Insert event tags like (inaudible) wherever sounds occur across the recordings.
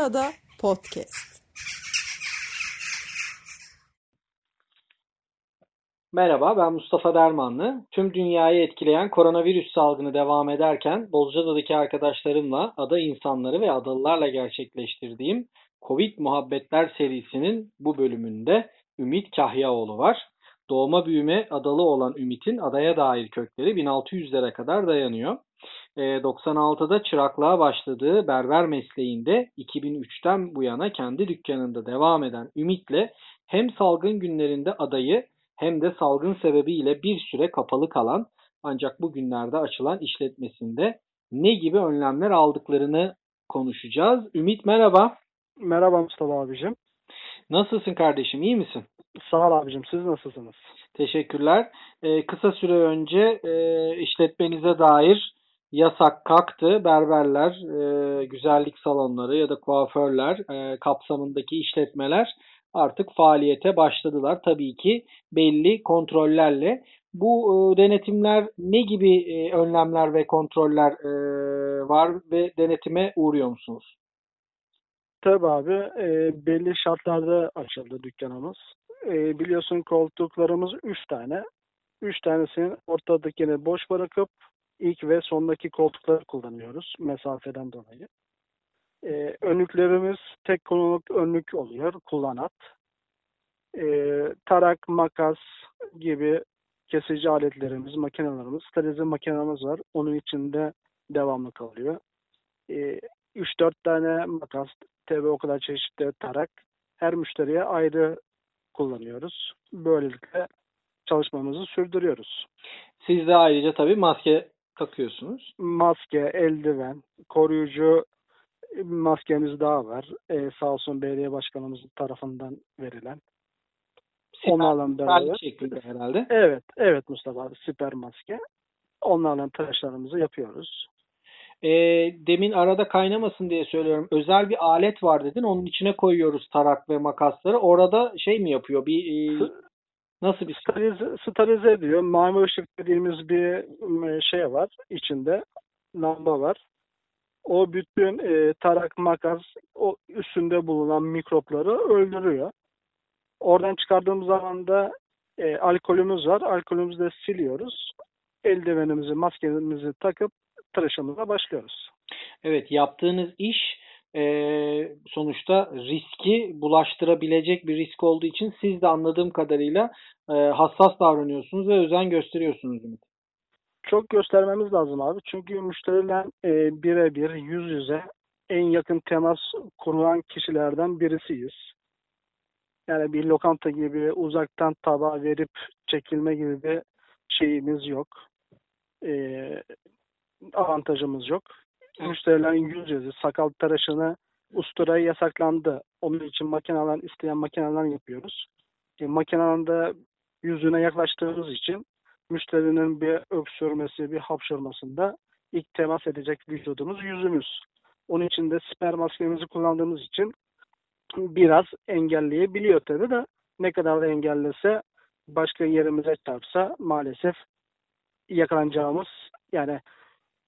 Ada Podcast. Merhaba ben Mustafa Dermanlı. Tüm dünyayı etkileyen koronavirüs salgını devam ederken Bozcaada'daki arkadaşlarımla ada insanları ve adalılarla gerçekleştirdiğim Covid Muhabbetler serisinin bu bölümünde Ümit Kahyaoğlu var. Doğma büyüme adalı olan Ümit'in adaya dair kökleri 1600'lere kadar dayanıyor. 96'da ee, çıraklığa başladığı berber mesleğinde 2003'ten bu yana kendi dükkanında devam eden Ümit'le hem salgın günlerinde adayı hem de salgın sebebiyle bir süre kapalı kalan ancak bu günlerde açılan işletmesinde ne gibi önlemler aldıklarını konuşacağız. Ümit merhaba. Merhaba Mustafa abicim. Nasılsın kardeşim iyi misin? Sağ ol abicim siz nasılsınız? Teşekkürler. Ee, kısa süre önce e, işletmenize dair yasak kalktı. Berberler, e, güzellik salonları ya da kuaförler e, kapsamındaki işletmeler artık faaliyete başladılar. Tabii ki belli kontrollerle. Bu e, denetimler ne gibi e, önlemler ve kontroller e, var ve denetime uğruyor musunuz? Tabii abi e, belli şartlarda açıldı dükkanımız. E, biliyorsun koltuklarımız 3 tane. 3 tanesini ortadakini boş bırakıp ilk ve sondaki koltukları kullanıyoruz mesafeden dolayı. Ee, önlüklerimiz tek konuluk önlük oluyor, kullanat. Ee, tarak, makas gibi kesici aletlerimiz, makinelerimiz, sterilize makinemiz var. Onun içinde devamlı kalıyor. Ee, 3-4 tane makas, tabi o kadar çeşitli tarak. Her müşteriye ayrı kullanıyoruz. Böylelikle çalışmamızı sürdürüyoruz. Siz de ayrıca tabii maske takıyorsunuz? Maske, eldiven, koruyucu maskemiz daha var. Ee, sağ olsun belediye başkanımız tarafından verilen. Onlarla beraber. şeklinde herhalde. Evet, evet Mustafa abi, siper maske. Onlarla tıraşlarımızı yapıyoruz. E, demin arada kaynamasın diye söylüyorum. Özel bir alet var dedin. Onun içine koyuyoruz tarak ve makasları. Orada şey mi yapıyor? Bir e, Nasıl bir sterilize, sterilize ediyor. Mavi ışık dediğimiz bir şey var içinde. Lamba var. O bütün e, tarak, makas, o üstünde bulunan mikropları öldürüyor. Oradan çıkardığımız zaman da e, alkolümüz var. Alkolümüzü de siliyoruz. Eldivenimizi, maskemizi takıp tıraşımıza başlıyoruz. Evet, yaptığınız iş e, sonuçta riski bulaştırabilecek bir risk olduğu için siz de anladığım kadarıyla e, hassas davranıyorsunuz ve özen gösteriyorsunuz Ümit. Çok göstermemiz lazım abi. Çünkü müşteriler e, birebir yüz yüze en yakın temas kurulan kişilerden birisiyiz. Yani bir lokanta gibi uzaktan tabağa verip çekilme gibi bir şeyimiz yok. E, avantajımız yok. Müşterilerin yüz yüzü sakal tıraşını usturaya yasaklandı. Onun için makineler isteyen makineler yapıyoruz. E, makinelerde yüzüne yaklaştığımız için müşterinin bir öksürmesi, bir hapşırmasında ilk temas edecek vücudumuz yüzümüz. Onun için de siper maskemizi kullandığımız için biraz engelleyebiliyor tabi de ne kadar da engellese başka yerimize çarpsa maalesef yakalanacağımız yani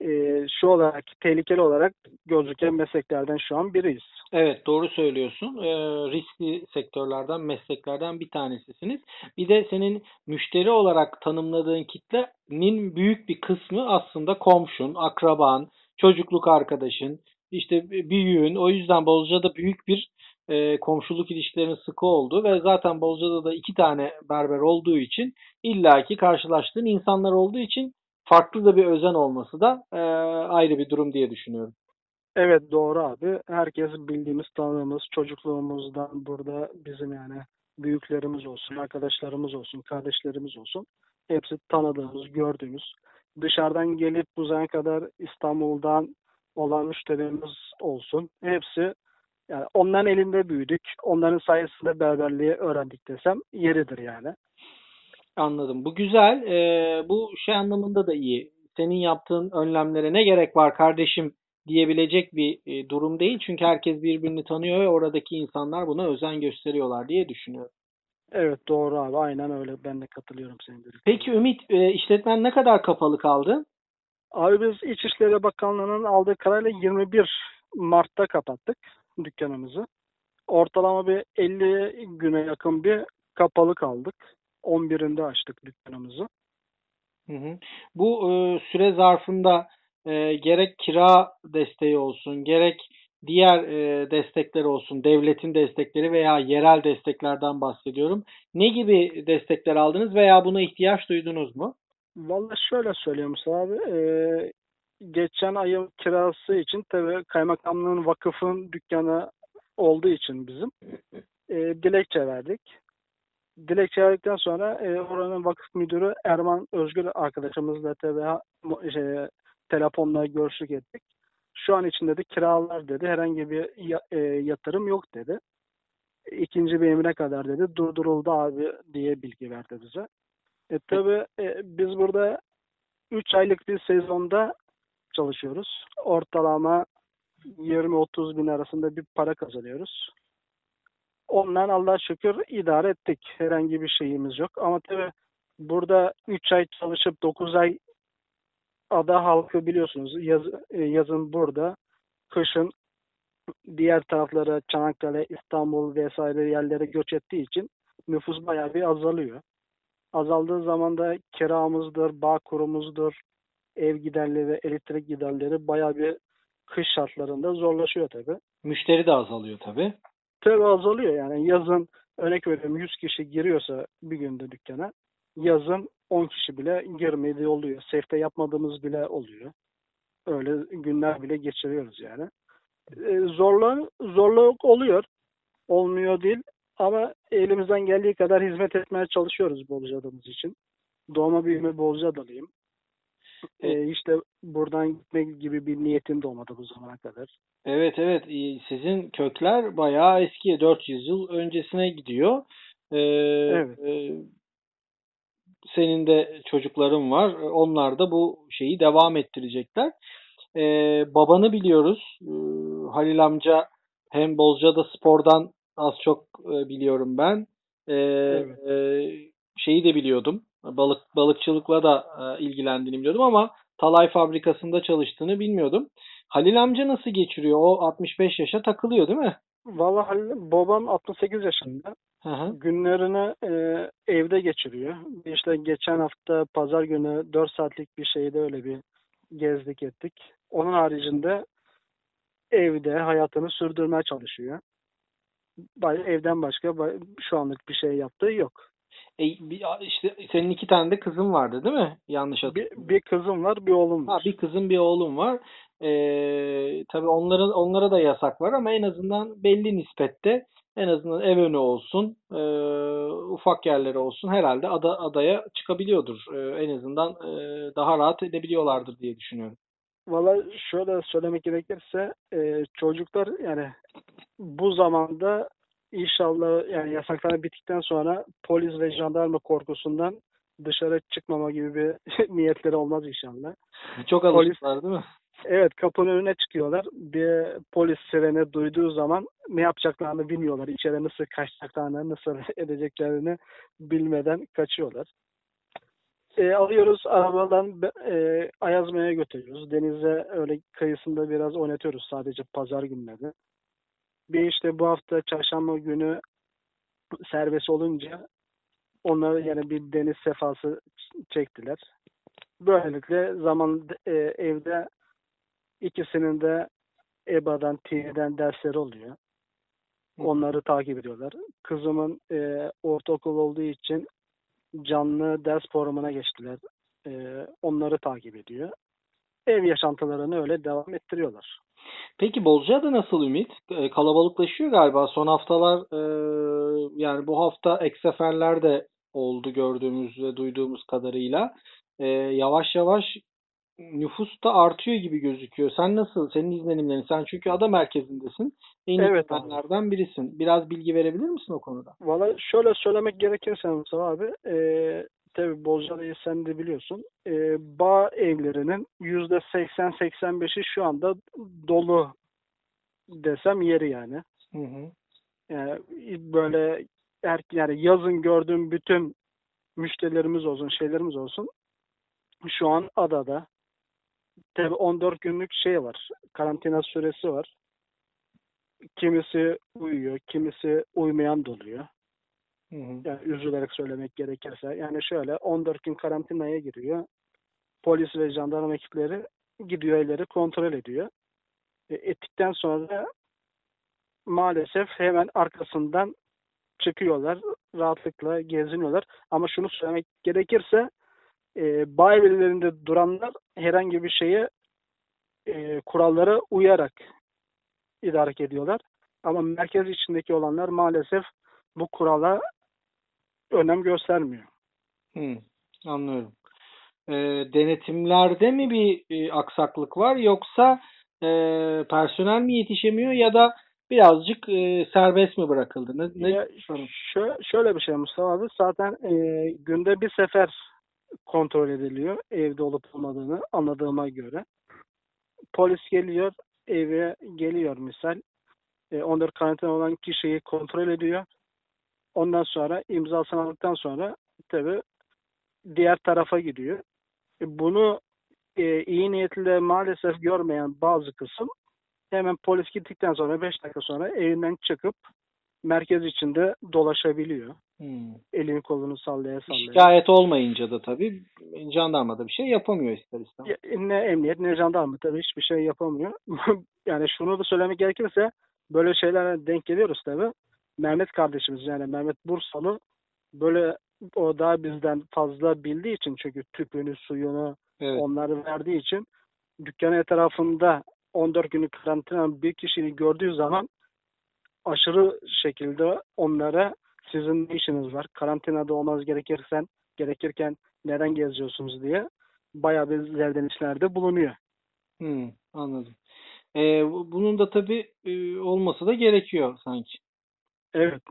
e, şu olarak tehlikeli olarak gözüken mesleklerden şu an biriyiz. Evet doğru söylüyorsun. E, riskli sektörlerden, mesleklerden bir tanesisiniz. Bir de senin müşteri olarak tanımladığın kitlenin büyük bir kısmı aslında komşun, akraban, çocukluk arkadaşın, işte büyüğün. O yüzden Bozca'da büyük bir e, komşuluk ilişkilerinin sıkı olduğu ve zaten Bozca'da da iki tane berber olduğu için illaki karşılaştığın insanlar olduğu için farklı da bir özen olması da e, ayrı bir durum diye düşünüyorum. Evet doğru abi. Herkes bildiğimiz, tanıdığımız, çocukluğumuzdan burada bizim yani büyüklerimiz olsun, arkadaşlarımız olsun, kardeşlerimiz olsun. Hepsi tanıdığımız, gördüğümüz. Dışarıdan gelip bu zamana kadar İstanbul'dan olan müşterimiz olsun. Hepsi yani onların elinde büyüdük. Onların sayesinde berberliği öğrendik desem yeridir yani. Anladım. Bu güzel. Ee, bu şey anlamında da iyi. Senin yaptığın önlemlere ne gerek var kardeşim diyebilecek bir e, durum değil. Çünkü herkes birbirini tanıyor ve oradaki insanlar buna özen gösteriyorlar diye düşünüyorum. Evet doğru abi. Aynen öyle. Ben de katılıyorum senin dediğine. Peki Ümit e, işletmen ne kadar kapalı kaldı? Abi biz İçişleri Bakanlığı'nın aldığı kararla 21 Mart'ta kapattık. dükkanımızı. Ortalama bir 50 güne yakın bir kapalı kaldık. 11'inde açtık dükkanımızı. Hı hı. Bu e, süre zarfında e, gerek kira desteği olsun, gerek diğer e, destekler olsun, devletin destekleri veya yerel desteklerden bahsediyorum. Ne gibi destekler aldınız veya buna ihtiyaç duydunuz mu? Vallahi şöyle söyleyeyim abi. Ee, geçen ayın kirası için tabii kaymakamlığın vakıfın dükkanı olduğu için bizim e, dilekçe verdik. Dilekçe verdikten sonra e, oranın vakıf müdürü Erman Özgür arkadaşımızla ha- mu- şey, telefonla görüştük ettik. Şu an için dedi kiralar dedi. Herhangi bir ya- e, yatırım yok dedi. İkinci bir emre kadar dedi. Durduruldu abi diye bilgi verdi bize. E tabi biz burada 3 aylık bir sezonda çalışıyoruz. Ortalama 20-30 bin arasında bir para kazanıyoruz. Ondan Allah'a şükür idare ettik. Herhangi bir şeyimiz yok. Ama tabi burada 3 ay çalışıp 9 ay ada halkı biliyorsunuz yaz, e, yazın burada, kışın diğer taraflara Çanakkale, İstanbul vesaire yerlere göç ettiği için nüfus bayağı bir azalıyor. Azaldığı zaman da kiramızdır, bağ kurumuzdur, ev giderleri elektrik giderleri bayağı bir kış şartlarında zorlaşıyor tabii. Müşteri de azalıyor tabii. Tabii azalıyor yani yazın örnek veriyorum 100 kişi giriyorsa bir günde dükkana yazın 10 kişi bile girmediği oluyor. Sefte yapmadığımız bile oluyor. Öyle günler bile geçiriyoruz yani. Ee, zorla, zorluk oluyor. Olmuyor değil. Ama elimizden geldiği kadar hizmet etmeye çalışıyoruz Bozcaada'mız için. Doğma büyüme Bozcaada'lıyım. Ee, işte buradan gitmek gibi bir niyetim de olmadı bu zamana kadar. Evet evet sizin kökler bayağı eski 400 yıl öncesine gidiyor. Ee, Evet. e, senin de çocukların var. Onlar da bu şeyi devam ettirecekler. Ee, babanı biliyoruz. Ee, Halil amca hem Bozcaada spordan az çok e, biliyorum ben. Ee, Evet. e, şeyi de biliyordum. Balık balıkçılıkla da e, ilgilendiğini biliyordum ama talay fabrikasında çalıştığını bilmiyordum. Halil amca nasıl geçiriyor? O 65 yaşa takılıyor değil mi? Vallahi Halil- babam 68 yaşında. Hı hı. Günlerini e, evde geçiriyor. İşte geçen hafta pazar günü 4 saatlik bir şeyde öyle bir gezdik ettik. Onun haricinde evde hayatını sürdürmeye çalışıyor. Evden başka şu anlık bir şey yaptığı yok. E, bir- işte senin iki tane de kızın vardı değil mi? Yanlış Bir, hatırlamıyorum. bir kızım var, bir oğlum Ha, var. bir kızın bir oğlum var. Ee, tabii onlara, onlara da yasak var ama en azından belli nispette en azından ev önü olsun, e, ufak yerleri olsun herhalde ada, adaya çıkabiliyordur. E, en azından e, daha rahat edebiliyorlardır diye düşünüyorum. Valla şöyle söylemek gerekirse e, çocuklar yani bu zamanda inşallah yani yasaklar bittikten sonra polis ve jandarma korkusundan dışarı çıkmama gibi bir (laughs) niyetleri olmaz inşallah. Çok alıştılar değil mi? Evet kapının önüne çıkıyorlar. Bir polis sireni duyduğu zaman ne yapacaklarını bilmiyorlar. İçeri nasıl kaçacaklarını, nasıl (laughs) edeceklerini bilmeden kaçıyorlar. E, alıyoruz arabadan e, Ayazma'ya götürüyoruz. Denize öyle kıyısında biraz oynatıyoruz sadece pazar günleri. Bir işte bu hafta çarşamba günü serbest olunca onları yani bir deniz sefası çektiler. Böylelikle zaman e, evde ikisinin de EBA'dan, Tİ'den dersleri oluyor. Onları takip ediyorlar. Kızımın e, ortaokul olduğu için canlı ders programına geçtiler. E, onları takip ediyor. Ev yaşantılarını öyle devam ettiriyorlar. Peki Bozcaada nasıl Ümit? E, Kalabalıklaşıyor galiba. Son haftalar e, yani bu hafta ek seferler de oldu gördüğümüz ve duyduğumuz kadarıyla. E, yavaş yavaş nüfus da artıyor gibi gözüküyor. Sen nasıl? Senin izlenimlerin? Sen çünkü ada merkezindesin. En Evet bilenlerden birisin. Biraz bilgi verebilir misin o konuda? Valla şöyle söylemek gerekirse Mustafa abi, e, tabi Bozcaada'yı sen de biliyorsun. E, bağ evlerinin yüzde 80-85'i şu anda dolu desem yeri yani. Hı hı. Yani böyle er, yani yazın gördüğüm bütün müşterilerimiz olsun, şeylerimiz olsun şu an adada. Tabi 14 günlük şey var. Karantina süresi var. kimisi uyuyor, kimisi uymayan da oluyor. Hı. Yani üzülerek söylemek gerekirse. Yani şöyle 14 gün karantinaya giriyor. Polis ve jandarma ekipleri gidiyor evleri kontrol ediyor. E, ettikten sonra maalesef hemen arkasından çıkıyorlar. Rahatlıkla geziniyorlar. Ama şunu söylemek gerekirse e, bağ evlerinde duranlar herhangi bir şeye e, kurallara uyarak idare ediyorlar. Ama merkez içindeki olanlar maalesef bu kurala önem göstermiyor. Hı, anlıyorum. E, denetimlerde mi bir e, aksaklık var yoksa e, personel mi yetişemiyor ya da birazcık e, serbest mi bırakıldı? Ne, ne Ya, şö- şöyle bir şey Mustafa abi. Zaten e, günde bir sefer kontrol ediliyor evde olup olmadığını anladığıma göre. Polis geliyor, eve geliyor misal. E, 14 karantina olan kişiyi kontrol ediyor. Ondan sonra imzasını aldıktan sonra tabi diğer tarafa gidiyor. E, bunu e, iyi niyetle maalesef görmeyen bazı kısım hemen polis gittikten sonra 5 dakika sonra evinden çıkıp merkez içinde dolaşabiliyor. Hı. Elini kolunu sallaya sallaya. Şikayet olmayınca da tabii jandarma da bir şey yapamıyor ister istemez. Ya, Ne emniyet ne jandarma tabii hiçbir şey yapamıyor. (laughs) yani şunu da söylemek gerekirse böyle şeylere denk geliyoruz tabii. Mehmet kardeşimiz yani Mehmet Bursalı böyle o daha bizden fazla bildiği için çünkü tüpünü, suyunu Evet. onları verdiği için dükkanın etrafında 14 günlük karantina bir kişiyi gördüğü zaman aşırı şekilde onlara sizin ne işiniz var? Karantinada olmaz gerekirsen gerekirken neden geziyorsunuz diye bayağı bir zerdenişlerde bulunuyor. Hı, anladım. E, bu- bunun da tabii e, olması da gerekiyor sanki. Evet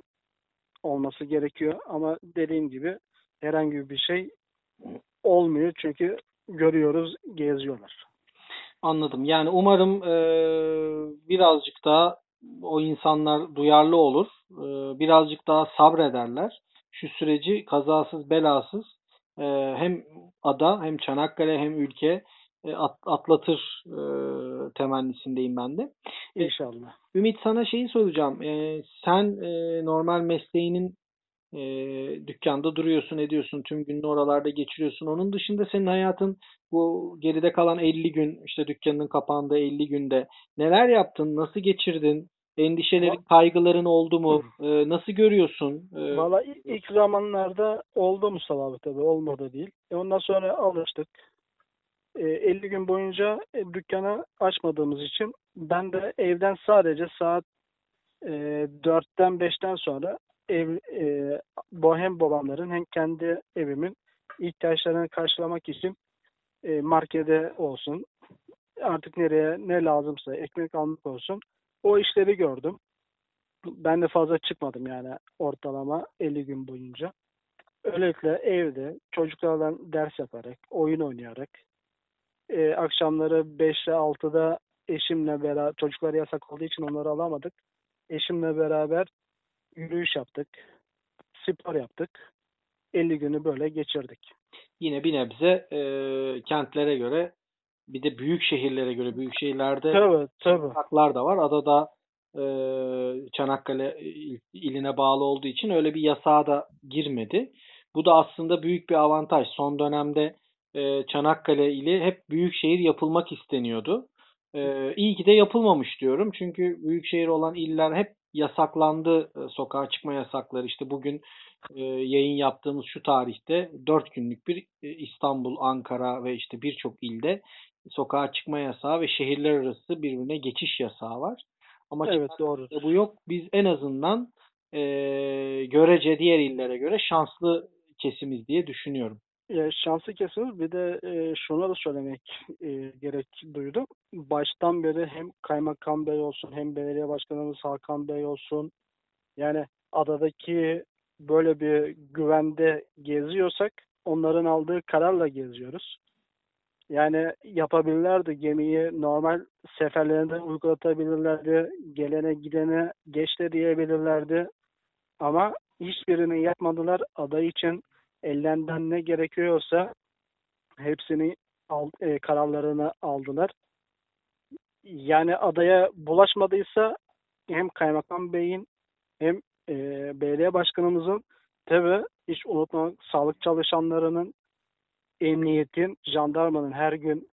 olması gerekiyor ama dediğim gibi herhangi bir şey olmuyor çünkü görüyoruz geziyorlar. Anladım. Yani umarım e, birazcık daha o insanlar duyarlı olur. E, birazcık daha sabrederler. Şu süreci kazasız belasız e, hem ada hem Çanakkale hem ülke e, at- atlatır e, temennisindeyim ben de. İnşallah. Ümit sana şeyi soracağım. E, sen e, normal mesleğinin e, dükkanda duruyorsun, ediyorsun, tüm gününü oralarda geçiriyorsun. Onun dışında senin hayatın bu geride kalan 50 gün, işte dükkanının kapandığı 50 günde neler yaptın, nasıl geçirdin? Endişelerin, kaygıların oldu mu? E, nasıl görüyorsun? E, Valla ilk zamanlarda oldu Mustafa abi tabii olmadı değil. E ondan sonra alıştık. E, 50 gün boyunca e, dükkanı açmadığımız için ben de evden sadece saat e, 4'ten 5'ten sonra ev e, hem babamların hem kendi evimin ihtiyaçlarını karşılamak için e, markete olsun artık nereye ne lazımsa ekmek almak olsun o işleri gördüm. Ben de fazla çıkmadım yani ortalama 50 gün boyunca. Öylelikle evde çocuklarla ders yaparak, oyun oynayarak, e, akşamları 5'te 6'da eşimle beraber, çocuklar yasak olduğu için onları alamadık. Eşimle beraber yürüyüş yaptık, spor yaptık. 50 günü böyle geçirdik. yine bir nebze e, kentlere göre bir de büyük şehirlere göre büyük şehirlerde Tabii da var. Adada e, Çanakkale il- iline bağlı olduğu için öyle bir yasağa da girmedi. Bu da aslında büyük bir avantaj. Son dönemde e, Çanakkale ili hep büyük şehir yapılmak isteniyordu. E, iyi ki de yapılmamış diyorum. Çünkü büyük şehir olan iller hep yasaklandı. E, sokağa çıkma yasakları. İşte bugün e, yayın yaptığımız şu tarihte 4 günlük bir e, İstanbul, Ankara ve işte birçok ilde sokağa çıkma yasağı ve şehirler arası birbirine geçiş yasağı var. Ama Evet doğru. Bu yok. Biz en azından e, görece diğer illere göre şanslı kesimiz diye düşünüyorum. Ya şanslı kesiniz. Bir de e, şunu da söylemek e, gerek duydum. Baştan beri hem Kaymakam Bey olsun hem Belediye Başkanımız Hakan Bey olsun yani adadaki böyle bir güvende geziyorsak onların aldığı kararla geziyoruz. Yani yapabilirlerdi gemiyi normal seferlerinde uygulatabilirlerdi. Gelene gidene geç diyebilirlerdi. Ama hiçbirini yapmadılar. Ada için ellerinden ne gerekiyorsa hepsini al, e, kararlarını aldılar. Yani adaya bulaşmadıysa hem kaymakam beyin hem e, belediye başkanımızın tabi hiç unutmamak sağlık çalışanlarının emniyetin, jandarmanın her gün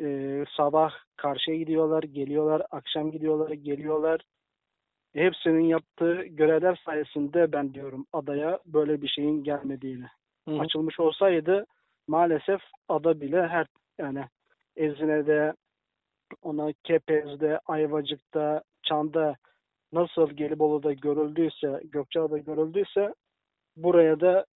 e, sabah karşıya gidiyorlar, geliyorlar, akşam gidiyorlar, geliyorlar. Hepsinin yaptığı görevler sayesinde ben diyorum adaya böyle bir şeyin gelmediğini. Hı. Açılmış olsaydı maalesef ada bile her yani Ezine'de, ona Kepez'de, Ayvacık'ta, Çan'da nasıl Gelibolu'da görüldüyse, Gökçeada'da görüldüyse buraya da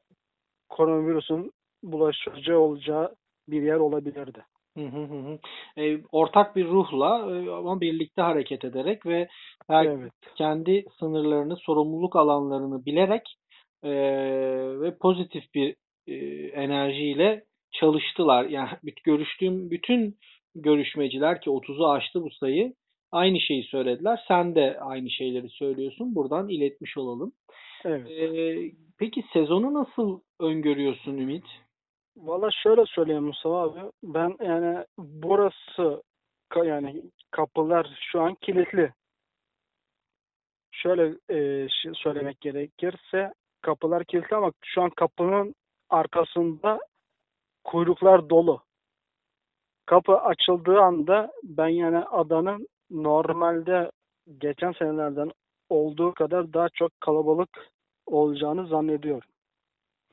koronavirüsün bulaşıcı olacağı bir yer olabilirdi. Hı hı. E, ortak bir ruhla e, ama birlikte hareket ederek ve Evet. kendi sınırlarını, sorumluluk alanlarını bilerek e, ve pozitif bir e, enerjiyle çalıştılar. Yani (laughs) büt- görüştüğüm bütün görüşmeciler ki 30'u aştı bu sayı aynı şeyi söylediler. Sen de aynı şeyleri söylüyorsun. Buradan iletmiş olalım. Evet. E, peki sezonu nasıl öngörüyorsun Ümit? Valla şöyle söyleyeyim Mustafa abi. Ben yani burası yani kapılar şu an kilitli. Şöyle e, söylemek gerekirse kapılar kilitli ama şu an kapının arkasında kuyruklar dolu. Kapı açıldığı anda ben yani adanın normalde geçen senelerden olduğu kadar daha çok kalabalık olacağını zannediyorum.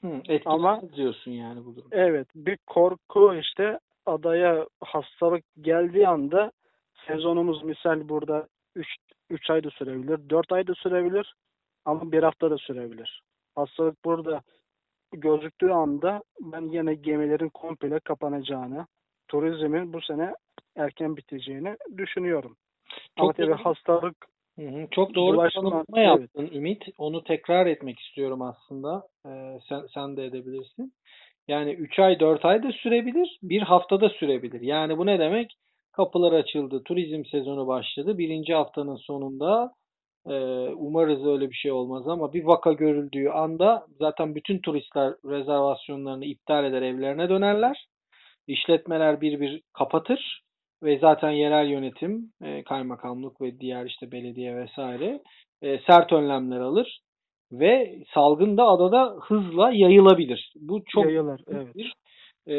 Hı, Ama- diyorsun yani bu durum. Evet, bir korku işte adaya hastalık geldiği anda sezonumuz misal burada 3 3 ay da sürebilir, 4 ay da sürebilir ama bir hafta da sürebilir. Hastalık burada gözüktüğü anda ben yine gemilerin komple kapanacağını, turizmin bu sene erken biteceğini düşünüyorum. Ama Çok tabii doğru. hastalık Hı hı, Çok doğru bir tanımlama evet. yaptın Ümit. Onu tekrar etmek istiyorum aslında. Ee, sen, sen de edebilirsin. Yani 3 ay 4 ay da sürebilir. Bir haftada sürebilir. Yani bu ne demek? Kapılar açıldı. Turizm sezonu başladı. Birinci haftanın sonunda e, umarız öyle bir şey olmaz ama bir vaka görüldüğü anda zaten bütün turistler rezervasyonlarını iptal eder evlerine dönerler. İşletmeler bir bir kapatır ve zaten yerel yönetim, e, kaymakamlık ve diğer işte belediye vesaire e, sert önlemler alır ve salgın da adada hızla yayılabilir. Bu çok yayılır. Evet. bir e,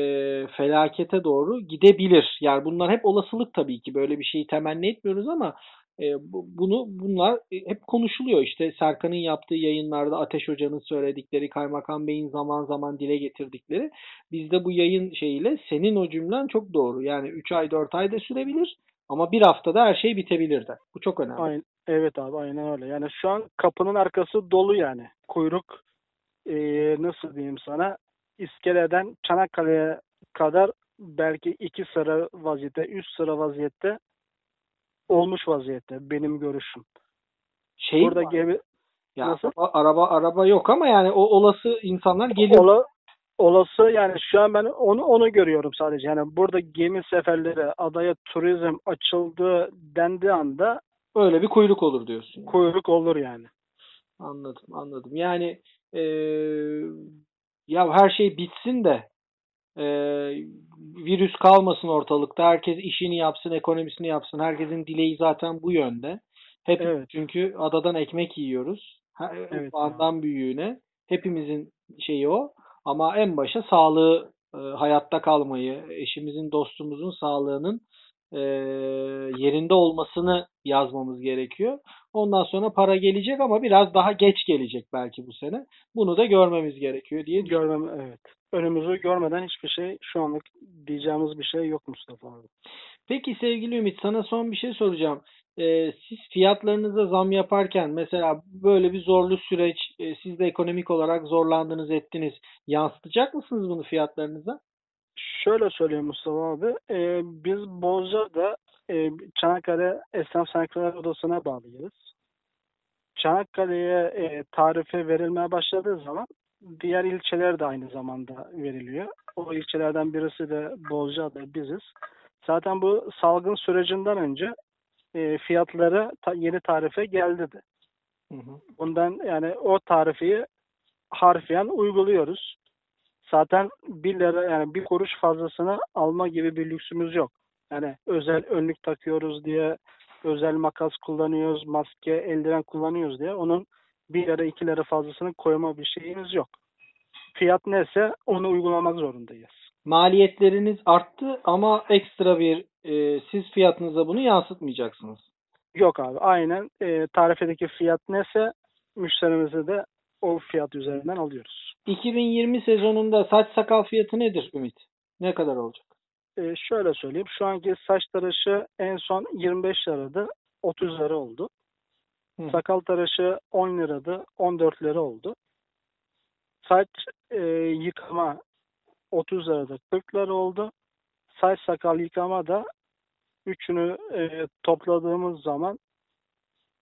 felakete doğru gidebilir. Yani bunlar hep olasılık tabii ki. Böyle bir şeyi temenni etmiyoruz ama e, bu- bunu bunlar e, hep konuşuluyor. İşte Serkan'ın yaptığı yayınlarda Ateş Hoca'nın söyledikleri, Kaymakam Bey'in zaman zaman dile getirdikleri. Bizde bu yayın şeyiyle senin o cümlen çok doğru. Yani 3 ay 4 ay da sürebilir ama bir haftada her şey bitebilir de. Bu çok önemli. Aynen, evet abi aynen öyle. Yani şu an kapının arkası dolu yani. Kuyruk eee, nasıl diyeyim sana İskele'den Çanakkale'ye kadar belki iki sıra vaziyette, üç sıra vaziyette olmuş vaziyette benim görüşüm. Şey Burada gemi Ya Nasıl? araba, araba yok ama yani o olası insanlar geliyor. ola, olası yani şu an ben onu onu görüyorum sadece. Yani burada gemi seferleri adaya turizm açıldı dendiği anda Öyle bir kuyruk olur diyorsun. yani. kuyruk olur yani. Anladım, anladım. Yani eee, ya her şey bitsin de eee, virüs kalmasın ortalıkta. Herkes işini yapsın, ekonomisini yapsın. Herkesin dileği zaten bu yönde. Hep Evet. çünkü adadan ekmek yiyoruz. Ha- Evet. Ufağından büyüğüne. Hepimizin şeyi o. Ama en başa sağlığı, e, hayatta kalmayı, eşimizin, dostumuzun sağlığının e, yerinde olmasını yazmamız gerekiyor. Ondan sonra para gelecek ama biraz daha geç gelecek belki bu sene. Bunu da görmemiz gerekiyor diye. Görmem evet. Önümüzü görmeden hiçbir şey şu anlık diyeceğimiz bir şey yok Mustafa abi. Peki sevgili Ümit sana son bir şey soracağım. Ee, siz fiyatlarınıza zam yaparken mesela böyle bir zorlu süreç e, siz de ekonomik olarak zorlandınız ettiniz. Yansıtacak mısınız bunu fiyatlarınıza? Şöyle söyleyeyim Mustafa abi. e, biz Bozca'da e, Çanakkale Esnaf Sanatkarlar Odası'na bağlıyız. Çanakkale'ye e, tarife verilmeye başladığı zaman diğer ilçeler de aynı zamanda veriliyor. O ilçelerden birisi de Bozca'da biziz. Zaten bu salgın sürecinden önce e, fiyatları ta- yeni tarife geldi de. Hı hı. Bundan yani o tarifeyi harfiyen uyguluyoruz. Zaten bir lira yani bir kuruş fazlasını alma gibi bir lüksümüz yok. Yani özel önlük takıyoruz diye özel makas kullanıyoruz, maske, eldiven kullanıyoruz diye onun bir lira iki lira fazlasını koyma bir şeyimiz yok. Fiyat neyse onu uygulamak zorundayız. Maliyetleriniz arttı ama ekstra bir e, siz fiyatınıza bunu yansıtmayacaksınız. Yok abi aynen e, tarifedeki fiyat neyse müşterimize de o fiyat üzerinden alıyoruz. 2020 sezonunda saç sakal fiyatı nedir Ümit? Ne kadar olacak? E, şöyle söyleyeyim şu anki saç tıraşı en son 25 liradı 30 lira oldu. Hı. Sakal tıraşı 10 liradı 14 lira oldu. Saç e, yıkama 30 lirada 40 lira oldu. Saç sakal yıkama da üçünü e, topladığımız zaman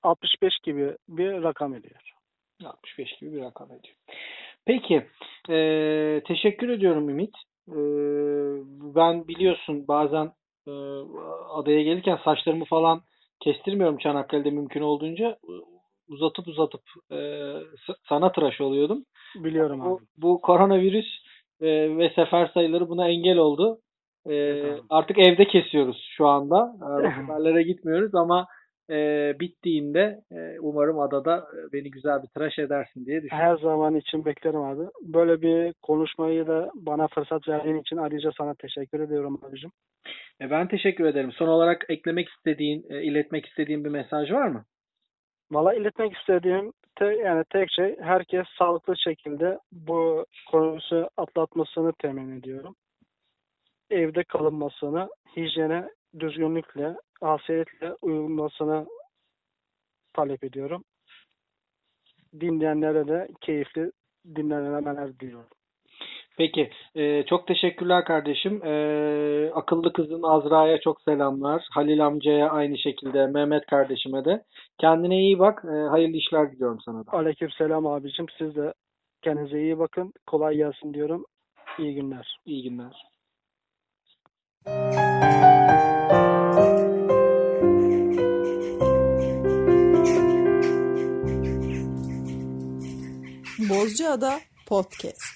65 gibi bir rakam ediyor. 65 gibi bir rakam ediyor. Peki. e, teşekkür ediyorum Ümit. E, ben biliyorsun bazen e, adaya gelirken saçlarımı falan kestirmiyorum Çanakkale'de mümkün olduğunca. Uzatıp uzatıp e, sana tıraş oluyordum. Biliyorum Bu, abi. bu koronavirüs e, ve sefer sayıları buna engel oldu. E, Evet artık evde kesiyoruz şu anda. (laughs) Seferlere gitmiyoruz ama e, bittiğinde e, umarım adada e, beni güzel bir tıraş edersin diye düşünüyorum. Her zaman için beklerim abi. Böyle bir konuşmayı da bana fırsat verdiğin için ayrıca sana teşekkür ediyorum abicim. E, ben teşekkür ederim. Son olarak eklemek istediğin, e, iletmek istediğin bir mesaj var mı? Valla iletmek istediğim te, yani tek şey herkes sağlıklı şekilde bu konusu atlatmasını temin ediyorum. Evde kalınmasını, hijyene düzgünlükle, asiyetle uyulmasını talep ediyorum. Dinleyenlere de keyifli dinlemeler diliyorum. Peki. e, çok teşekkürler kardeşim. E, akıllı kızın Azra'ya çok selamlar. Halil amcaya aynı şekilde. Mehmet kardeşime de. Kendine iyi bak. E, hayırlı işler diliyorum sana da. Aleykümselam abicim. Siz de kendinize iyi bakın. Kolay gelsin diyorum. İyi günler. İyi günler. Bozcaada Podcast.